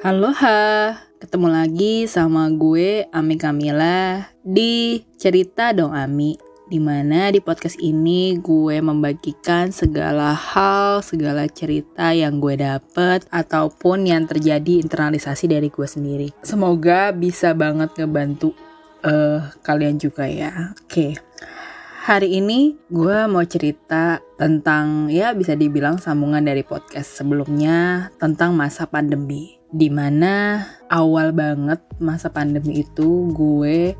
Halo ha, ketemu lagi sama gue Ami Kamila di Cerita Dong Ami Di mana di podcast ini gue membagikan segala hal, segala cerita yang gue dapet Ataupun yang terjadi internalisasi dari gue sendiri. Semoga bisa banget ngebantu uh, kalian juga ya. Oke, hari ini gue mau cerita tentang ya bisa dibilang sambungan dari podcast sebelumnya tentang masa pandemi di mana awal banget masa pandemi itu gue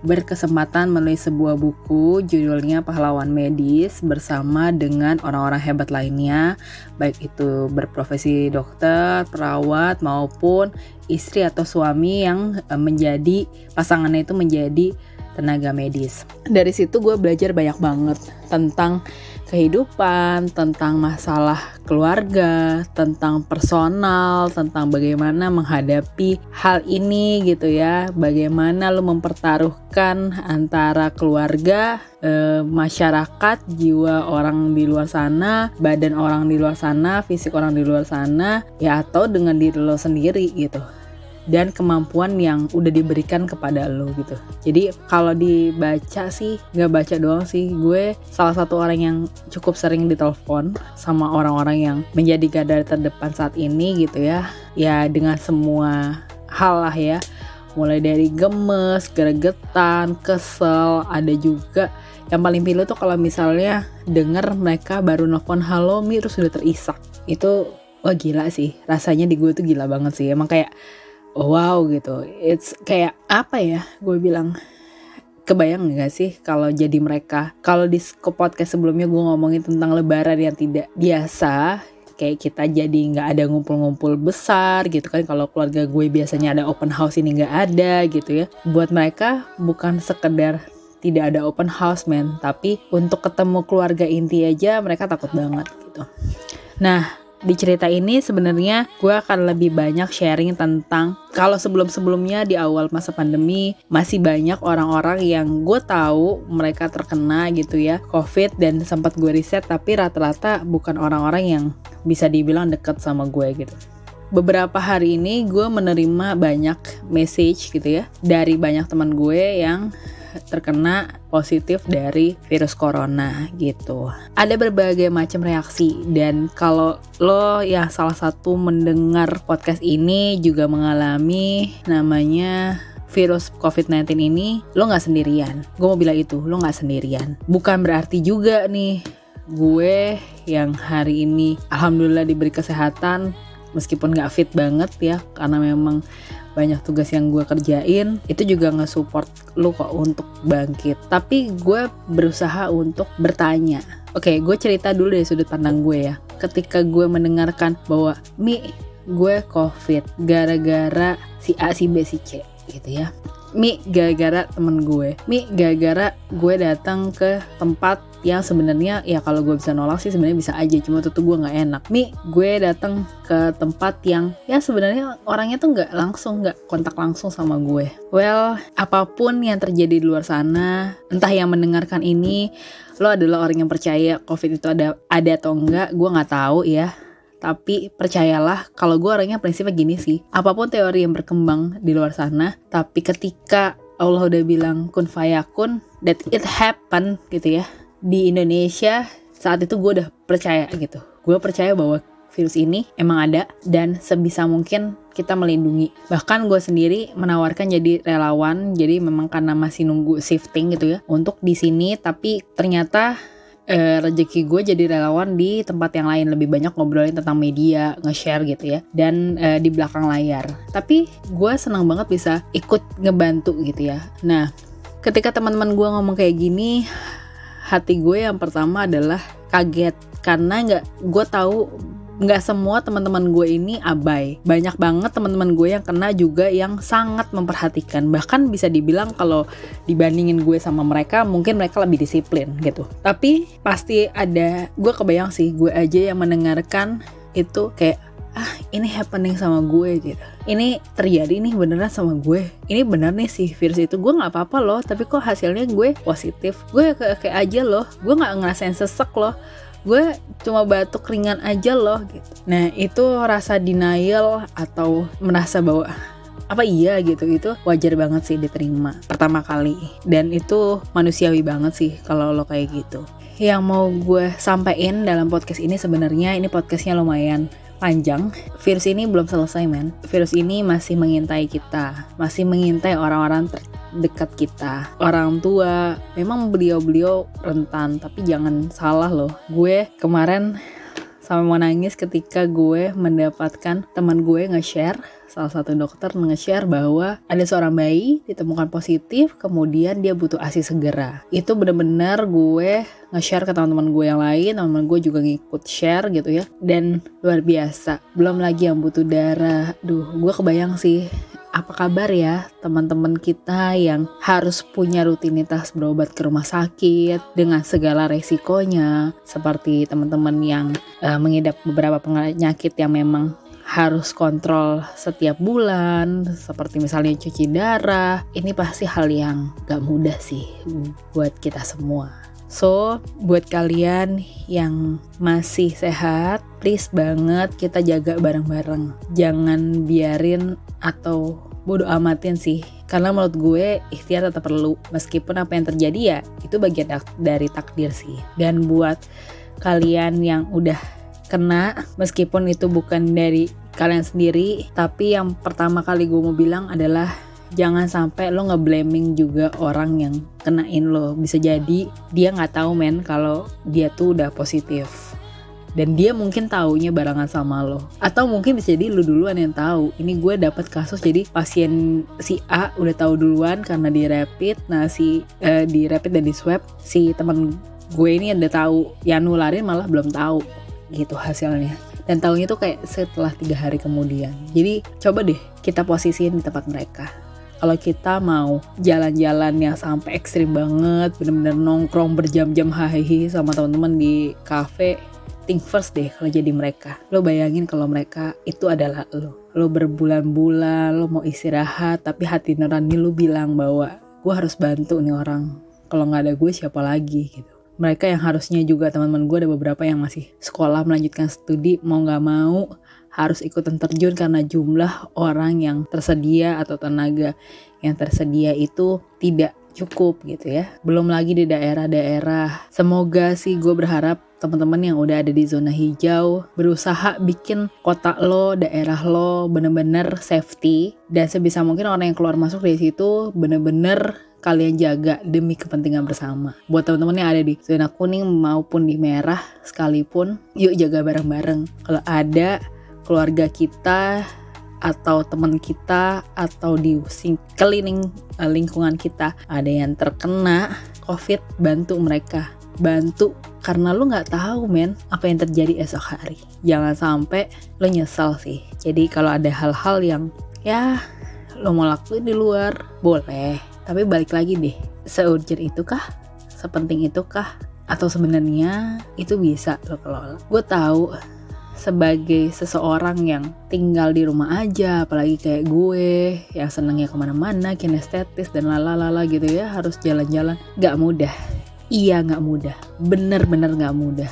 berkesempatan menulis sebuah buku judulnya Pahlawan Medis bersama dengan orang-orang hebat lainnya. Baik itu berprofesi dokter, perawat maupun istri atau suami yang eh, menjadi pasangannya itu menjadi tenaga medis. Dari situ gue belajar banyak banget tentang kehidupan, tentang masalah keluarga, tentang personal, tentang bagaimana menghadapi hal ini gitu ya. Bagaimana lo mempertaruhkan antara keluarga, e, masyarakat, jiwa orang di luar sana, badan orang di luar sana, fisik orang di luar sana, ya atau dengan diri lo sendiri gitu dan kemampuan yang udah diberikan kepada lo gitu. Jadi kalau dibaca sih nggak baca doang sih, gue salah satu orang yang cukup sering ditelepon sama orang-orang yang menjadi garda terdepan saat ini gitu ya. Ya dengan semua hal lah ya. Mulai dari gemes, gregetan, kesel, ada juga yang paling pilu tuh kalau misalnya denger mereka baru nelfon halo Mi terus udah terisak. Itu wah gila sih. Rasanya di gue tuh gila banget sih. Emang kayak wow gitu. It's kayak apa ya gue bilang? Kebayang gak sih kalau jadi mereka? Kalau di podcast sebelumnya gue ngomongin tentang lebaran yang tidak biasa kayak kita jadi nggak ada ngumpul-ngumpul besar gitu kan. Kalau keluarga gue biasanya ada open house ini nggak ada gitu ya. Buat mereka bukan sekedar tidak ada open house men. Tapi untuk ketemu keluarga inti aja mereka takut banget gitu. Nah di cerita ini sebenarnya gue akan lebih banyak sharing tentang kalau sebelum-sebelumnya di awal masa pandemi masih banyak orang-orang yang gue tahu mereka terkena gitu ya COVID dan sempat gue riset tapi rata-rata bukan orang-orang yang bisa dibilang deket sama gue gitu. Beberapa hari ini gue menerima banyak message gitu ya dari banyak teman gue yang terkena positif dari virus corona gitu. Ada berbagai macam reaksi dan kalau lo ya salah satu mendengar podcast ini juga mengalami namanya virus COVID-19 ini lo nggak sendirian. Gue mau bilang itu, lo nggak sendirian. Bukan berarti juga nih gue yang hari ini alhamdulillah diberi kesehatan meskipun nggak fit banget ya karena memang banyak tugas yang gue kerjain itu juga nge-support lu kok untuk bangkit. Tapi gue berusaha untuk bertanya. Oke okay, gue cerita dulu dari sudut pandang gue ya. Ketika gue mendengarkan bahwa Mi gue covid gara-gara si A si B si C gitu ya Mi gara-gara temen gue. Mi gara-gara gue datang ke tempat yang sebenarnya ya kalau gue bisa nolak sih sebenarnya bisa aja cuma tuh gue nggak enak. Mi gue datang ke tempat yang ya sebenarnya orangnya tuh nggak langsung nggak kontak langsung sama gue. Well apa pun yang terjadi di luar sana entah yang mendengarkan ini lo adalah orang yang percaya covid itu ada ada atau enggak gue nggak tahu ya tapi percayalah kalau gue orangnya prinsipnya gini sih apa pun teori yang berkembang di luar sana tapi ketika Allah udah bilang kun fayakun that it happen gitu ya di Indonesia saat itu gue udah percaya gitu gue percaya bahwa virus ini emang ada dan sebisa mungkin kita melindungi. Bahkan gue sendiri menawarkan jadi relawan, jadi memang karena masih nunggu shifting gitu ya untuk di sini. Tapi ternyata eh, rezeki gue jadi relawan di tempat yang lain. Lebih banyak ngobrolin tentang media nge-share gitu ya. Dan eh, di belakang layar. Tapi gue senang banget bisa ikut ngebantu gitu ya. Nah ketika teman-teman gue ngomong kayak gini hati gue yang pertama adalah kaget. Karena nggak gue tahu nggak semua teman-teman gue ini abai. Banyak banget teman-teman gue yang kena juga yang sangat memperhatikan. Bahkan bisa dibilang kalau dibandingin gue sama mereka, mungkin mereka lebih disiplin gitu. Tapi pasti ada, gue kebayang sih gue aja yang mendengarkan itu kayak ah ini happening sama gue gitu ini terjadi nih beneran sama gue ini bener nih sih virus itu gue nggak apa-apa loh tapi kok hasilnya gue positif gue kayak, kayak aja loh gue nggak ngerasain sesek loh gue cuma batuk ringan aja loh gitu. Nah itu rasa denial atau merasa bahwa apa iya? gitu. Itu wajar banget sih diterima pertama kali. Dan itu manusiawi banget sih kalau lo kayak gitu. Yang mau gue sampaikan dalam podcast ini sebenarnya ini podcastnya lumayan panjang. Virus ini belum selesai men. Virus ini masih mengintai kita masih mengintai orang-orang dekat kita. Orang tua memang beliau-beliau rentan tapi jangan salah loh. Gue kemarin sampai mau nangis ketika gue mendapatkan teman gue nge-share salah satu dokter nge-share bahwa ada seorang bayi ditemukan positif kemudian dia butuh ASI segera. Itu bener-bener gue nge-share ke teman-teman gue yang lain teman-teman gue juga ngikut share gitu ya. Dan luar biasa belum lagi yang butuh darah. Duh gue kebayang sih apa kabar ya teman-teman kita yang harus punya rutinitas berobat ke rumah sakit dengan segala resikonya seperti teman-teman yang uh, mengidap beberapa penyakit yang memang harus kontrol setiap bulan seperti misalnya cuci darah ini pasti hal yang gak mudah sih buat kita semua So, buat kalian yang masih sehat, please banget kita jaga bareng-bareng. Jangan biarin atau bodoh amatin sih. Karena menurut gue ikhtiar tetap perlu. Meskipun apa yang terjadi ya itu bagian dari takdir sih. Dan buat kalian yang udah kena, meskipun itu bukan dari kalian sendiri, tapi yang pertama kali gue mau bilang adalah jangan sampai lo ngeblaming juga orang yang kenain lo. Bisa jadi dia nggak tahu men kalau dia tuh udah positif. Dan dia mungkin taunya barengan sama lo. Atau mungkin bisa jadi lo duluan yang tahu ini gue dapat kasus jadi pasien si A udah tahu duluan karena di rapid. Nah si uh, di rapid dan di swab si teman gue ini udah tahu. Yang nularin malah belum tahu gitu hasilnya. Dan tahunya tuh kayak setelah tiga hari kemudian. Jadi coba deh kita posisiin di tempat mereka kalau kita mau jalan-jalan yang sampai ekstrim banget bener-bener nongkrong berjam-jam hahihi sama teman-teman di cafe think first deh kalau jadi mereka. Lo bayangin kalau mereka itu adalah lo. Lo berbulan-bulan lo mau istirahat tapi hati nurani lo bilang bahwa gue harus bantu nih orang. Kalau nggak ada gue siapa lagi? Gitu. Mereka yang harusnya juga teman-teman gue ada beberapa yang masih sekolah melanjutkan studi mau nggak mau harus ikutan terjun karena jumlah orang yang tersedia atau tenaga yang tersedia itu tidak cukup gitu ya. Belum lagi di daerah-daerah. Semoga sih gue berharap teman-teman yang udah ada di zona hijau berusaha bikin kota lo, daerah lo bener-bener safety dan sebisa mungkin orang yang keluar masuk dari situ bener-bener kalian jaga demi kepentingan bersama. Buat teman-teman yang ada di zona kuning maupun di merah sekalipun, yuk jaga bareng-bareng. Kalau ada keluarga kita atau teman kita atau di keliling uh, lingkungan kita. Ada yang terkena covid bantu mereka. Bantu karena lu nggak tahu men apa yang terjadi esok hari. Jangan sampai lo nyesal sih. Jadi kalau ada hal-hal yang ya lo mau lakuin di luar boleh. Tapi balik lagi deh seurgent itu kah sepenting itu kah atau sebenarnya itu bisa lo kelola. Gue tahu sebagai seseorang yang tinggal di rumah aja apalagi kayak gue yang senengnya ke mana-mana kinestetis dan lalalala gitu ya harus jalan-jalan. Gak mudah. Iya gak mudah. Bener-bener gak mudah.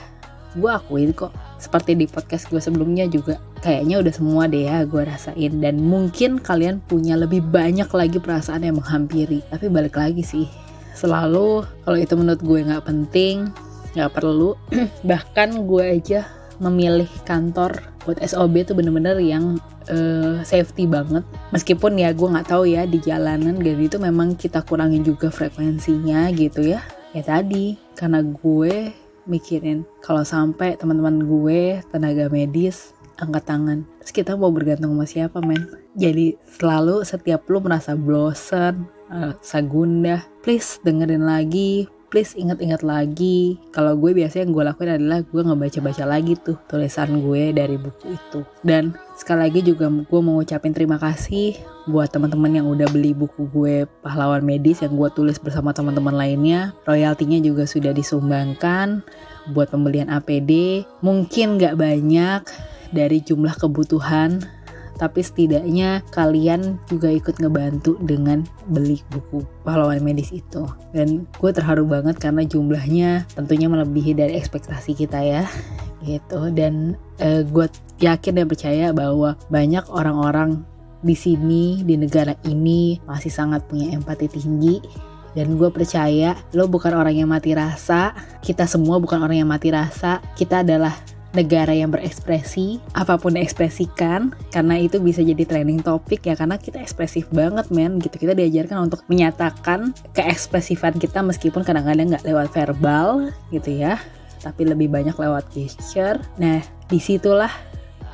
Gue akuin kok seperti di podcast gue sebelumnya juga kayaknya udah semua deh ya gue rasain. Dan mungkin kalian punya lebih banyak lagi perasaan yang menghampiri. Tapi balik lagi sih selalu kalau itu menurut gue nggak penting nggak perlu. Bahkan gue aja memilih kantor buat SOB itu bener-bener yang uh, safety banget. Meskipun ya gue nggak tahu ya di jalanan jadi itu memang kita kurangin juga frekuensinya gitu ya. Ya tadi karena gue mikirin kalau sampai teman-teman gue tenaga medis angkat tangan terus kita mau bergantung sama siapa men? Jadi selalu setiap lu merasa bosen uh, sagundah please dengerin lagi please ingat-ingat lagi kalau gue biasanya yang gue lakuin adalah gue ngebaca-baca lagi tuh tulisan gue dari buku itu. Dan sekali lagi juga gue mau ngucapin terima kasih buat teman-teman yang udah beli buku gue pahlawan medis yang gue tulis bersama teman-teman lainnya. Royaltinya juga sudah disumbangkan buat pembelian APD mungkin gak banyak dari jumlah kebutuhan tapi setidaknya kalian juga ikut ngebantu dengan beli buku pahlawan medis itu. Dan gue terharu banget karena jumlahnya tentunya melebihi dari ekspektasi kita ya gitu. Dan uh, gue yakin dan percaya bahwa banyak orang-orang di sini di negara ini masih sangat punya empati tinggi. Dan gue percaya lo bukan orang yang mati rasa kita semua bukan orang yang mati rasa. Kita adalah negara yang berekspresi apa pun diekspresikan karena itu bisa jadi training topik ya karena kita ekspresif banget men gitu kita diajarkan untuk menyatakan keekspresifan kita meskipun kadang-kadang nggak lewat verbal gitu ya tapi lebih banyak lewat gesture nah di situlah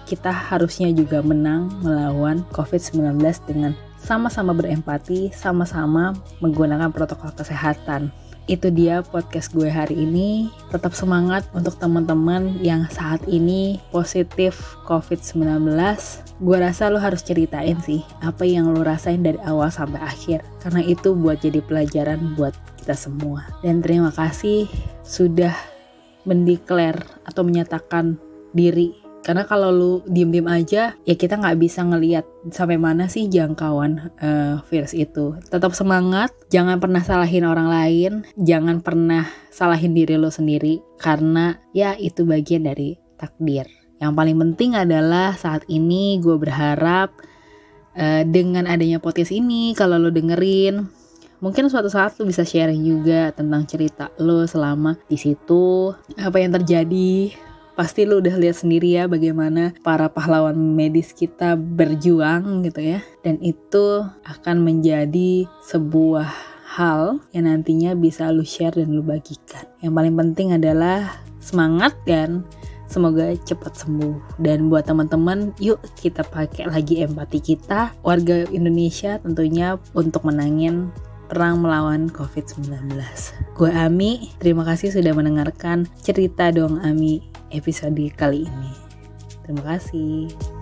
kita harusnya juga menang melawan COVID-19 dengan sama-sama berempati, sama-sama menggunakan protokol kesehatan. Itu dia podcast gue hari ini. Tetap semangat untuk teman-teman yang saat ini positif COVID-19. Gue rasa lo harus ceritain sih apa yang lo rasain dari awal sampai akhir. Karena itu buat jadi pelajaran buat kita semua. Dan terima kasih sudah mendeklar atau menyatakan diri karena kalau lu diem-diem aja, ya kita nggak bisa ngeliat sampai mana sih jangkauan uh, virus itu. Tetap semangat, jangan pernah salahin orang lain, jangan pernah salahin diri lo sendiri, karena ya itu bagian dari takdir. Yang paling penting adalah saat ini gue berharap uh, dengan adanya podcast ini, kalau lo dengerin, mungkin suatu saat lo bisa sharing juga tentang cerita lo selama di situ, apa yang terjadi, pasti lu udah lihat sendiri ya bagaimana para pahlawan medis kita berjuang gitu ya. Dan itu akan menjadi sebuah hal yang nantinya bisa lu share dan lu bagikan. Yang paling penting adalah semangat dan semoga cepat sembuh. Dan buat teman-teman yuk kita pakai lagi empati kita. Warga Indonesia tentunya untuk menangin perang melawan COVID-19. Gue Ami, terima kasih sudah mendengarkan cerita dong Ami episode kali ini. Terima kasih.